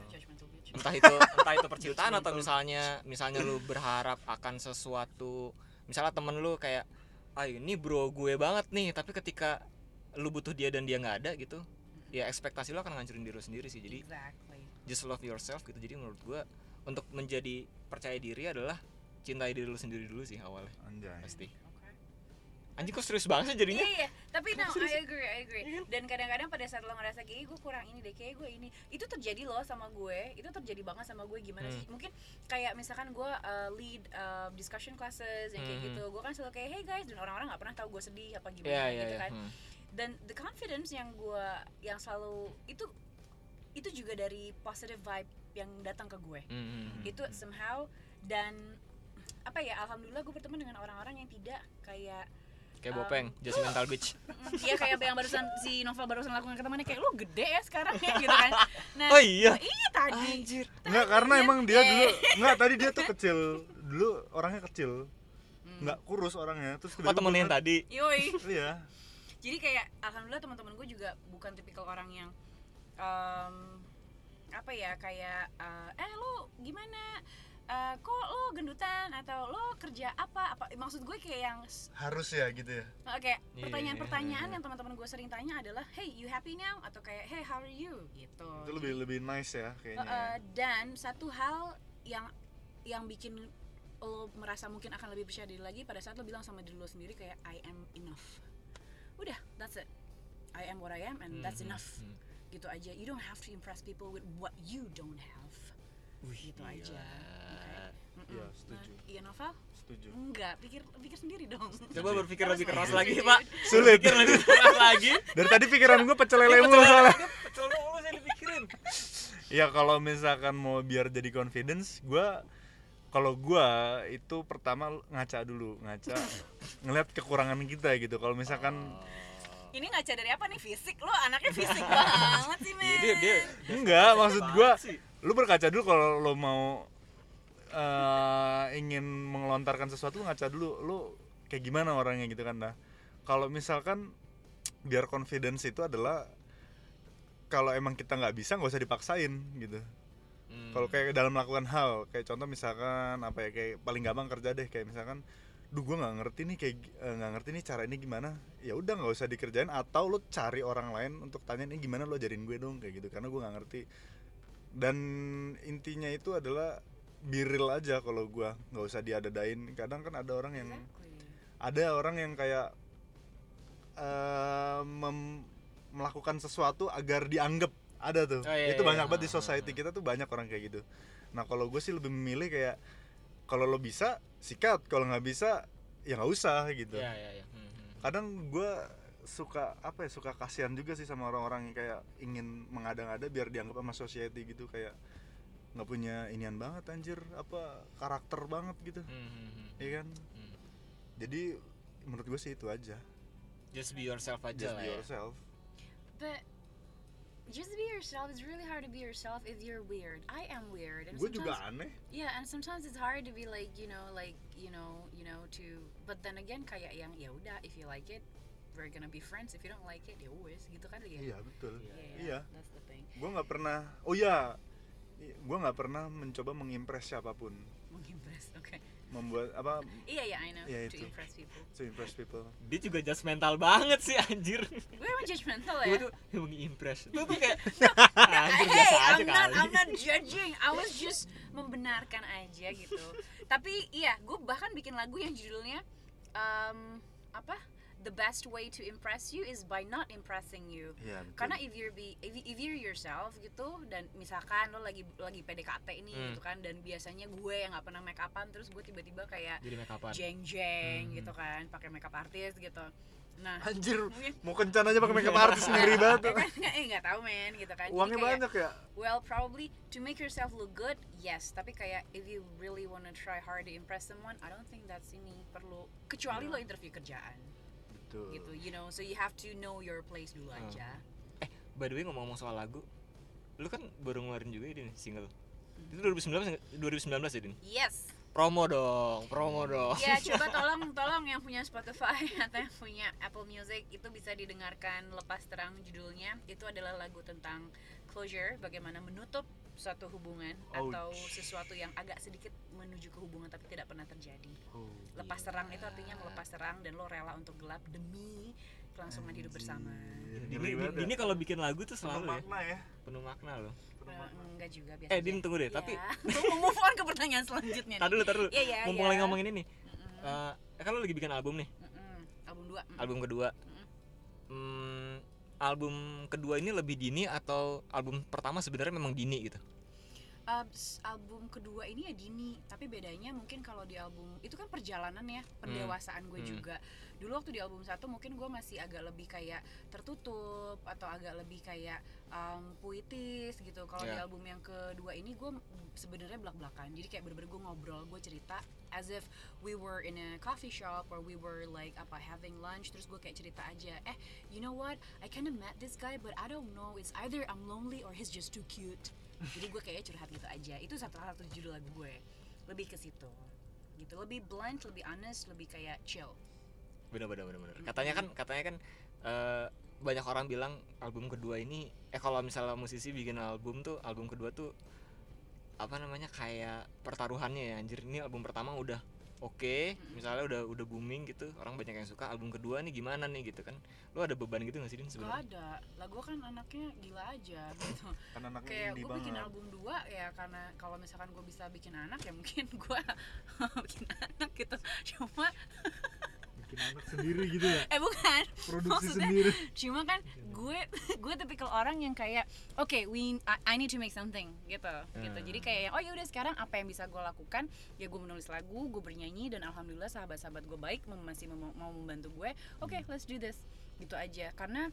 entah itu entah itu percintaan atau misalnya misalnya lu berharap akan sesuatu misalnya temen lu kayak ah ini bro gue banget nih tapi ketika lu butuh dia dan dia nggak ada gitu ya ekspektasi lu akan ngancurin diri lu sendiri sih jadi exactly just love yourself gitu jadi menurut gue untuk menjadi percaya diri adalah cintai diri lu sendiri dulu sih awalnya Anjay. pasti. Anjing kok serius banget sih jadinya Iya iya, tapi no, I agree, I agree. Dan kadang-kadang pada saat lo ngerasa kayak gue kurang ini deh, kayak gue ini, itu terjadi loh sama gue, itu terjadi banget sama gue gimana Hmm. sih? Mungkin kayak misalkan gue uh, lead uh, discussion classes yang kayak Hmm. gitu, gue kan selalu kayak hey guys, dan orang-orang nggak pernah tahu gue sedih apa gimana Iya iya gitu iya kan. Hmm. Dan the confidence yang gue yang selalu itu itu juga dari positive vibe yang datang ke gue. Hmm, hmm, hmm, Itu hmm. somehow dan apa ya alhamdulillah gue berteman dengan orang-orang yang tidak kayak kayak um, bopeng just mental bitch Iya kayak yang barusan si Novel barusan lakukan ke temannya kayak lu gede ya sekarang ya gitu kan. Nah, oh iya iya tadi. anjir Enggak karena emang dia Eh. dulu enggak tadi dia tuh kecil. Dulu orangnya kecil. Hmm. Enggak kurus orangnya. Terus oh temen yang tadi Yoi. Iya. Jadi kayak alhamdulillah teman-teman gue juga bukan tipikal orang yang em, apa ya kayak eh, eh lu gimana Eh, kok lo gendutan atau lo kerja apa apa maksud gue kayak yang Harus ya gitu ya. oke Iya, pertanyaan-pertanyaan iya. yang teman-teman gue sering tanya adalah hey you happy now atau kayak hey how are you gitu Itu lebih lebih nice ya kayaknya. Uh, dan satu hal yang yang bikin lo merasa mungkin akan lebih percaya diri lagi pada saat lo bilang sama diri lo sendiri kayak I am enough. Udah, that's it. I am what I am and that's Hmm, enough. hmm. Gitu aja. You don't have to impress people with what you don't have. Wih, Gitu aja. gila. Mm-mm. Iya, setuju. Nah, iya Novel? Setuju. Enggak, pikir pikir sendiri dong. coba berpikir lebih keras lagi pak Sulit. Berpikir lebih keras lagi Dari tadi pikiran gue pecel lele mulu soalnya. Betul mulu saya dipikirin Ya kalau misalkan mau biar jadi confidence, gua kalau gua itu pertama ngaca dulu, ngaca ngeliat kekurangan kita gitu. Kalau misalkan Ini ngaca dari apa nih? Fisik lo anaknya fisik banget sih, men. Iya dia dia enggak, maksud gua sih. Lu berkaca dulu kalau lo mau eh, ingin mengelontarkan sesuatu lu ngaca dulu. Lu kayak gimana orangnya gitu kan nah. Kalau misalkan biar confidence itu adalah kalau emang kita nggak bisa nggak usah dipaksain gitu. Hmm. kalau kayak dalam melakukan hal kayak contoh misalkan apa ya kayak paling gampang kerja deh kayak misalkan duh gue nggak ngerti nih kayak eh, nggak ngerti nih cara ini gimana. Ya udah nggak usah dikerjain atau lo cari orang lain untuk tanya ini gimana lo ajarin gue dong? Kayak gitu karena gue nggak ngerti dan intinya itu adalah biril aja kalau gue nggak usah diadadain kadang kan ada orang yang Exactly. ada orang yang kayak eh, mem- melakukan sesuatu agar dianggap ada tuh Oh, iya, itu iya, banyak iya. banget di society kita tuh banyak orang kayak gitu nah kalau gue sih lebih memilih kayak kalau lo bisa sikat kalau nggak bisa ya nggak usah gitu Iya iya iya. Hmm, hmm. kadang gue suka apa ya suka kasihan juga sih sama orang-orang yang kayak ingin mengada-ngada biar dianggap sama society gitu kayak nggak punya inian banget anjir apa karakter banget gitu Hmm, hmm, hmm. iya kan Hmm. jadi menurut gue sih itu aja Just be yourself aja just lah be ya. yourself But just be yourself. It's really hard to be yourself if you're weird. I am weird, and gue juga aneh Yeah, and sometimes it's hard to be like you know, like you know, you know, to. But then again, kayak yang ya udah, if you like it, we're gonna be friends. If you don't like it, ya wes, gitu kan ya. iya betul Yeah, iya That's the thing. gue nggak pernah oh iya gue nggak pernah mencoba mengimpress siapa pun Mengimpress. Oke. membuat apa Iya ya, I know. Iya, to itu. impress people. to impress people Dia juga just mental banget sih anjir. Gue emang judgmental Gue ya. tuh impress. Lu tuh kayak anjir hey, biasa aja I'm not, kali. I'm not judging. I was just membenarkan aja gitu. Tapi iya, gue bahkan bikin lagu yang judulnya um, apa? The best way to impress you is by not impressing you. iya betul. Karena if you're be if, if you're yourself gitu dan misalkan lo lagi lagi PDKT ini Hmm. gitu kan dan biasanya gue yang nggak pernah make upan terus gue tiba-tiba kayak Jadi make upan. jeng jeng Hmm. gitu kan pakai makeup artist gitu. Nah, anjir mungkin mau kencan aja pakai makeup artis ngeri banget ya kan nggak eh, nggak tahu men gitu kan. Uangnya kayak- banyak ya Well, probably to make yourself look good, yes. Tapi kayak if you really wanna try hard to impress someone, I don't think that's ini perlu. Kecuali lo interview kerjaan, betul gitu. You know, so you have to know your place dulu Hmm. aja. Eh, by the way ngomong-ngomong soal lagu, lu kan baru ngeluarin juga ini single. Itu 2019 2019 ya, Din? Yes. promo dong promo dong ya coba tolong tolong yang punya Spotify atau yang punya Apple Music itu bisa didengarkan lepas terang judulnya itu adalah lagu tentang closure bagaimana menutup suatu hubungan atau sesuatu yang agak sedikit menuju ke hubungan tapi tidak pernah terjadi. Lepas terang itu artinya melepas terang dan lo rela untuk gelap demi kelangsungan hidup bersama. Dini, Dini kalau bikin lagu tuh Penuh selalu ya? makna ya. Penuh makna loh. Eh, enggak juga biasa eh Din tunggu deh tapi mau move on ke pertanyaan selanjutnya nih. dulu tar dulu. Iya, iya, mumpung lagi ngomongin ini. Mm-mm, Eh, kan lo lagi bikin album nih? Mm-mm. album 2 album kedua. Mm-mm. Hmm, album kedua ini lebih dini atau album pertama sebenarnya memang dini gitu? Uh, album kedua ini ya dini tapi bedanya mungkin kalau di album itu kan perjalanan ya pendewasaan gue Hmm. juga dulu waktu di album satu mungkin gue masih agak lebih kayak tertutup atau agak lebih kayak um, puitis gitu. Kalau di Ya. album yang kedua ini gue sebenarnya belak belakan jadi kayak bener-bener gue ngobrol gue cerita as if we were in a coffee shop or we were like apa having lunch. Terus gue kayak cerita aja eh you know what? I kinda met this guy but I don't know. It's either I'm lonely or he's just too cute. Jadi gue kayaknya curhat gitu aja. Itu satu satu judul lagu gue. Lebih ke situ. Gitu. Lebih blunt lebih honest lebih kayak chill bener bener bener bener. Katanya kan katanya kan eh, banyak orang bilang album kedua ini eh kalau misalnya musisi bikin album tuh album kedua tuh apa namanya kayak pertaruhannya ya anjir ini album pertama udah oke misalnya udah udah booming gitu orang banyak yang suka album kedua nih gimana nih gitu kan. Lu ada beban gitu nggak sih Din gak sebenarnya? ada. Lah gue kan anaknya gila aja gitu. Kan anaknya kayak gue bikin album dua ya karena kalau misalkan gue bisa bikin anak ya mungkin gue bikin anak gitu. Cuma bikin anak sendiri gitu ya? Eh bukan. Produksi Maksudnya- sendiri. cuma kan gue gue tipikal orang yang kayak oke we I, I need to make something gitu gitu. Hmm. jadi kayak oh ya udah sekarang apa yang bisa gue lakukan? Ya gue menulis lagu gue bernyanyi dan alhamdulillah sahabat-sahabat gue baik masih mau, mau membantu gue. Oke let's do this. Gitu aja. Karena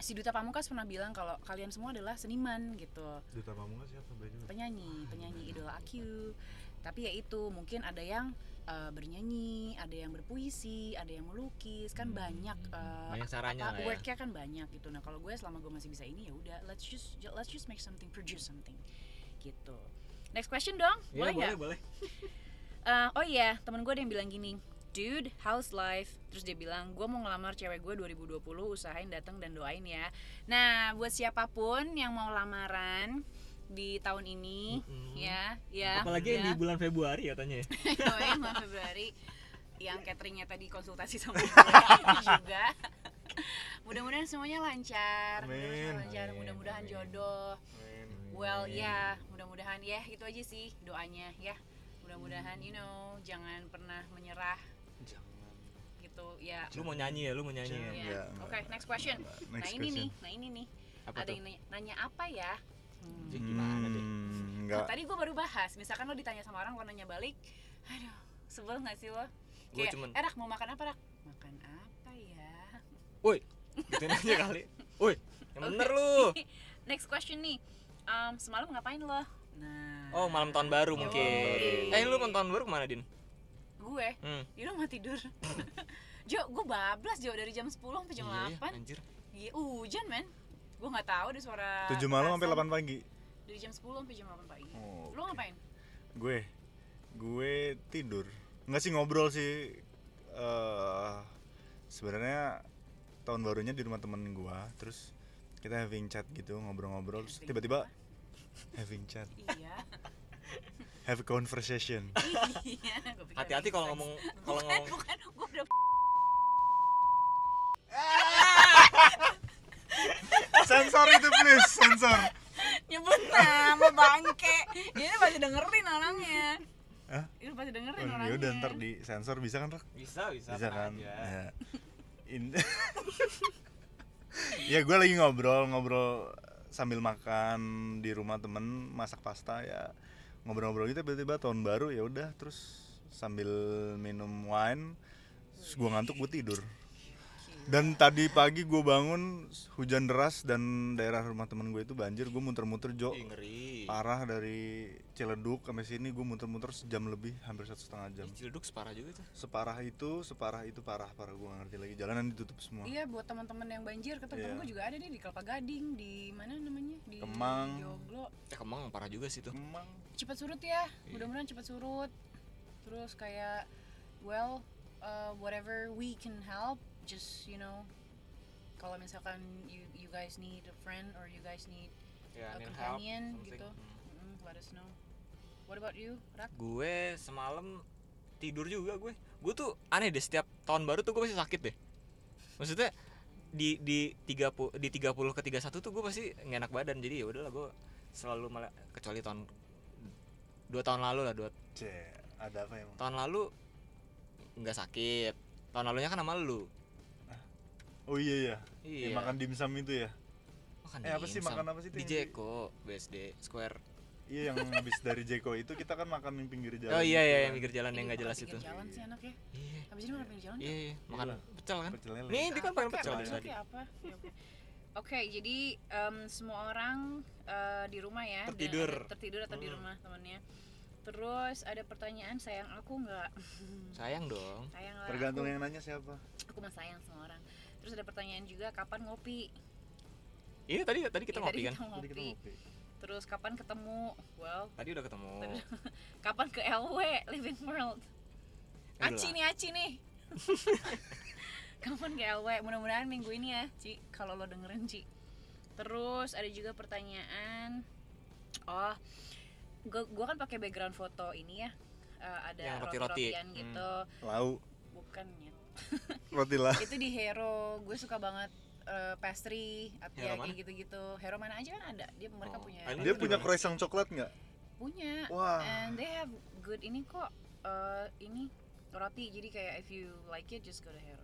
si Duta Pamungkas pernah bilang kalau kalian semua adalah seniman gitu. Duta pamungkas siapa? Penyanyi penyanyi idola aku tapi ya itu mungkin ada yang uh, bernyanyi ada yang berpuisi ada yang melukis kan banyak uh, Banyak caranya apa, lah ya. worknya kan banyak gitu. Nah kalau gue selama gue masih bisa ini ya udah let's just let's just make something produce something gitu. Next question dong Iya, boleh nggak? boleh. Boleh Eh, oh iya temen gue ada yang bilang gini dude how's life? Terus dia bilang gue mau ngelamar cewek gue 2020 usahain datang dan doain ya. Nah buat siapa pun yang mau lamaran di tahun ini Mm-mm. ya ya apalagi yang ya. di bulan Februari katanya ya Doain bulan Februari yang cateringnya tadi konsultasi sama gue juga mudah-mudahan semuanya lancar mudah-mudahan Amin. lancar Amin, mudah-mudahan amin. jodoh well ya mudah-mudahan ya itu aja sih doanya ya mudah-mudahan you know jangan pernah menyerah gitu ya lu mau nyanyi ya lu mau nyanyi ya Ya. Oke enggak. next question Next nah ini question. nih nah ini nih apa ada tuh yang nanya, nanya apa ya Hmm. Jadi gimana deh? Hmm, Nah, enggak tadi gue baru bahas misalkan lo ditanya sama orang lo nanya balik aduh sebel gak sih lo? Gua kayak cuman- eh Rak, mau makan apa rak? Makan apa ya? Woi gituin aja kali. Woi yang bener lu. Next question nih. Um, semalam ngapain lo? Nah oh malam tahun baru Yoi. mungkin. Eh lu malam tahun baru ke mana din? Gue? Hmm. di rumah tidur. Jo, gue bablas Jo dari jam 10 sampai jam iya, ya, 8 anjir. Iya, hujan men Gue gak tahu deh suara 7 malam sampai petasan. 8 pagi? Dari jam 10 sampai jam 8 pagi. Oh, Lo ngapain? gue gue tidur. Nggak sih ngobrol sih. Eh sebenarnya tahun barunya di rumah temen gue terus kita having chat gitu ngobrol-ngobrol terus tiba-tiba having chat. Iya. Have a conversation. Iya hati-hati kalau ngomong kalau Bukan, ngomong bukan Gue udah sensor itu please sensor. Nyebut nama bangke. Ini pasti dengerin orangnya. Hah? Ini pasti dengerin oh, orangnya. ya udah ntar di sensor bisa kan Rak? bisa bisa, bisa kan? Aja. ya In- ya gue lagi ngobrol ngobrol sambil makan di rumah temen masak pasta ya. Ngobrol-ngobrol gitu tiba-tiba tahun baru ya udah terus sambil minum wine terus gue ngantuk gue tidur dan tadi pagi gue bangun hujan deras dan daerah rumah temen gue itu banjir gue muter-muter jo Ih, ngeri parah dari Ciledug sampai sini gue muter-muter sejam lebih hampir satu setengah jam Ih, Ciledug separah juga tuh separah itu separah itu parah parah gue ngerti lagi jalanan ditutup semua Iya buat teman-teman yang banjir, ke temen Iya. gue juga ada nih di Kelapa Gading, di mana namanya? Di Kemang. Joglo. eh kemang parah juga sih tuh emang Cepat surut ya, mudah-mudahan cepat surut. terus kayak well uh, whatever we can help just you know kalau misalkan you you guys need a friend or you guys need ya, A need help, companion something. gitu. Hmm. mm, let us know what about you Rak? gue semalam tidur juga gue gue tuh aneh deh setiap tahun baru tuh gue pasti sakit deh maksudnya di di 30 di 30 ke 31 tuh gue pasti nggak enak badan jadi ya udahlah gue selalu malah kecuali tahun dua tahun lalu lah dua Cek, ada apa emang? tahun lalu nggak sakit tahun lalunya kan sama lu Oh iya iya. iya Yang makan dimsum itu ya. Makan Eh, apa sih, makan apa sih itu di di- Jeko BSD Square Iya yang habis dari Jeko itu kita kan makan di pinggir jalan. oh iya gitu iya kan. yang pinggir jalan yang Ih, nggak jelas pinggir itu jalan sih anak ya iya habis ini makan pinggir jalan iya iya makan pecel kan Pecel lele. nih dia kan pengen pecel tadi apa? Ya, Oke, jadi em, semua orang eh, di rumah ya, Tertidur. ada- tertidur atau di Hmm. rumah temannya. Terus ada pertanyaan sayang aku nggak? sayang dong sayang lah. Tergantung aku, yang nanya siapa. aku mah sayang sama orang. Terus ada pertanyaan juga kapan ngopi? iya tadi tadi kita Iya, ngopi tadi kan kita Jadi kita ngopi. ngopi. Terus kapan ketemu? Well, tadi udah ketemu Tadi- kapan ke LW Living World? Udah Aci lah. nih, Aci nih. kapan ke LW? Mudah-mudahan minggu ini ya, Ci. Kalau lo dengerin, Ci. Terus ada juga pertanyaan. Oh, gua, gua kan pakai background foto ini ya. Eh, ada Yang roti-roti. roti-rotian Hmm. gitu. Lau Bukan ya. roti lah. Itu di Hero. Gue suka banget eh, pastry ya kayak gitu-gitu. Hero mana aja kan ada. Dia mereka Oh. punya Dia punya croissant coklat nggak? punya Wah. and they have good ini kok uh, ini roti jadi kayak if you like it just go to Hero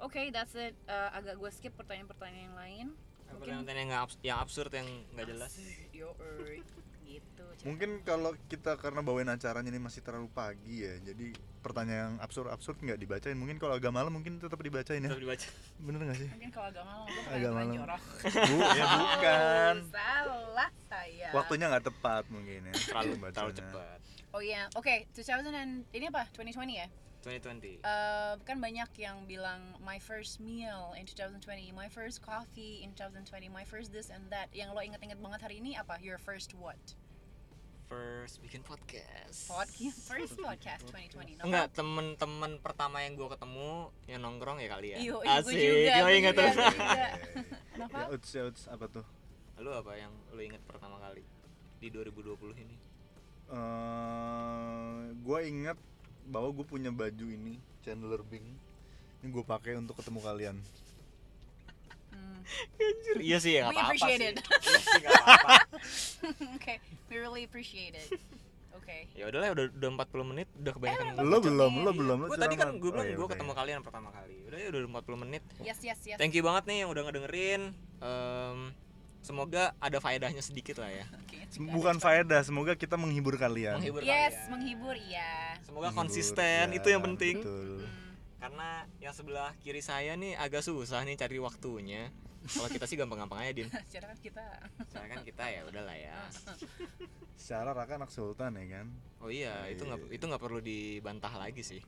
oke that's it Uh, agak gue skip pertanyaan-pertanyaan yang lain pertanyaan yang nggak abs- yang absurd yang nggak jelas yo gitu. Mungkin kalau kita karena bawain acaranya ini masih terlalu pagi ya, jadi pertanyaan yang absurd-absurd nggak dibacain. Mungkin kalau agak malam mungkin tetap dibacain ya. Tetap dibaca Bener nggak sih? mungkin kalau agak malam gue Agak malam. Bu, ya bukan. Salah saya Waktunya nggak tepat mungkin ya. terlalu terlalu cepat oh iya oke 2000 and ini apa 2020 ya 2020 Uh, kan banyak yang bilang my first meal in 2020, my first coffee in 2020, my first this and that. Yang lo inget-inget banget hari ini apa? Your first what? first bikin podcast Podcast, first podcast 2020. No? enggak temen-temen pertama yang gua ketemu yang nongkrong ya kali ya Iyo, iyo, asik gue juga, Gua gue inget juga, tuh gue juga. Kenapa? Ya, uts, ya, uts, apa tuh? lu apa yang lu inget pertama kali di 2020 ini eh gue ingat bahwa gue punya baju ini Chandler Bing ini gue pakai untuk ketemu kalian Hmm. iya sih ya We apa-apa appreciate sih it. Iya sih, nggak apa-apa okay, we really appreciate it. Okay. ya udahlah udah udah 40 menit udah kebanyakan Eh, lo belum lo belum lo gue tadi kan gue bilang Oh, iya, gue ketemu kalian pertama kali udah ya udah 40 menit Yes, yes, yes. thank you banget nih yang udah ngedengerin Em, semoga ada faedahnya sedikit lah ya bukan faedah semoga kita menghibur kalian menghibur Yes, kalian. menghibur iya. semoga Menghibur, konsisten ya, itu yang penting betul. Hmm. karena yang sebelah kiri saya nih agak susah nih cari waktunya kalau kita sih gampang-gampang aja din Secara kan kita Soalnya kan kita ya udahlah ya secara Raka anak sultan ya kan oh iya Oh, itu nggak iya. itu nggak perlu dibantah lagi sih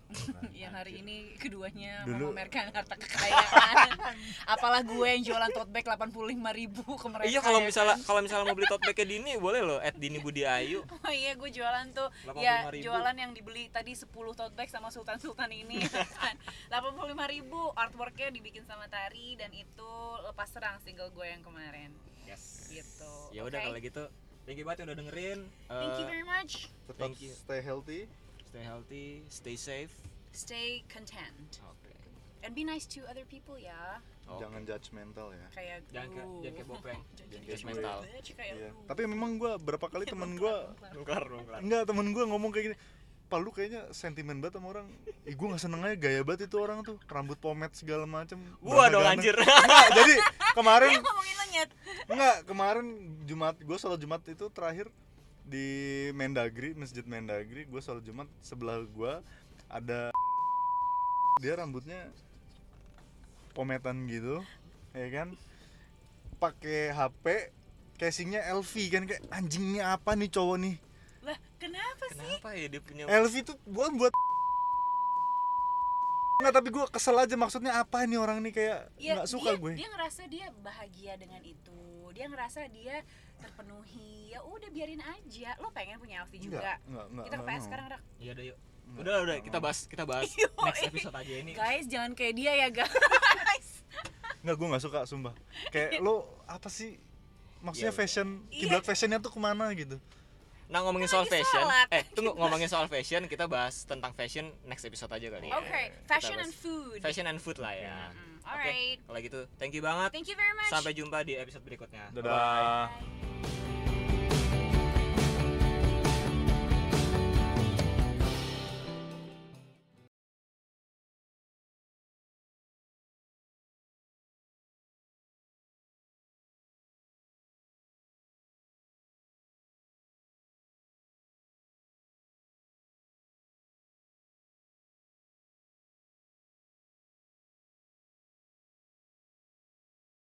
yang hari ini keduanya Dulu- memamerkan harta kekayaan. Apalah gue yang jualan tote bag 85 ribu ke mereka. iya kalau ya misalnya kan? kalau misalnya mau beli tote bag Dini boleh loh at Dini Budi Ayu Oh iya gue jualan tuh 85.000. ya jualan yang dibeli tadi 10 tote bag sama Sultan Sultan ini kan 85 ribu artworknya dibikin sama Tari dan itu lepas serang single gue yang kemarin. Yes. Gitu. Ya udah Oke. kalau gitu thank you banget yang udah dengerin. Thank you Eh, very much. Tetap Thank you. stay healthy. Stay healthy stay safe. Stay content. Oke. And be nice to other people ya. Oke. jangan judgmental ya. Kayak jangan jangan kayak bopeng Jangan judgmental. kayak Iya. tapi memang gue berapa kali temen gue bongkar bongkar enggak temen gue ngomong kayak gini Pak lu kayaknya sentimen banget sama orang. Ih gue gak seneng aja gaya banget itu orang tuh. Rambut pomade segala macem. Gua dong anjir. Enggak, jadi kemarin nyet. Enggak, kemarin Jumat gue sholat Jumat itu terakhir di Mendagri, Masjid Mendagri, gue sholat Jumat sebelah gue ada dia rambutnya pometan gitu, ya kan? Pakai HP, casingnya LV kan kayak anjing ini apa nih cowok nih? Lah kenapa sih kenapa ya dia punya LV tuh bukan buat Enggak, tapi gue kesel aja maksudnya apa nih orang nih kayak Ya, nggak suka dia, gue. dia ngerasa dia bahagia dengan itu dia ngerasa dia terpenuhi ya udah biarin aja lo pengen punya LV juga Enggak, enggak, enggak. kita ke PS sekarang rak iya udah yuk Udah udah kita bahas kita bahas Yoi. next episode aja ini. guys jangan kayak dia ya guys Enggak, gue nggak suka sumpah. Kayak lo apa sih? Maksudnya Iya. fashion, Iya. kiblat fashionnya tuh ke mana gitu? Nah ngomongin soal fashion, sholat. eh tunggu ngomongin soal fashion kita bahas tentang fashion next episode aja kali. ya. oke fashion and food Fashion and food lah ya. Mm, Oke, alright kalau gitu thank you banget. thank you very much Sampai jumpa di episode berikutnya. Dadah. Bye.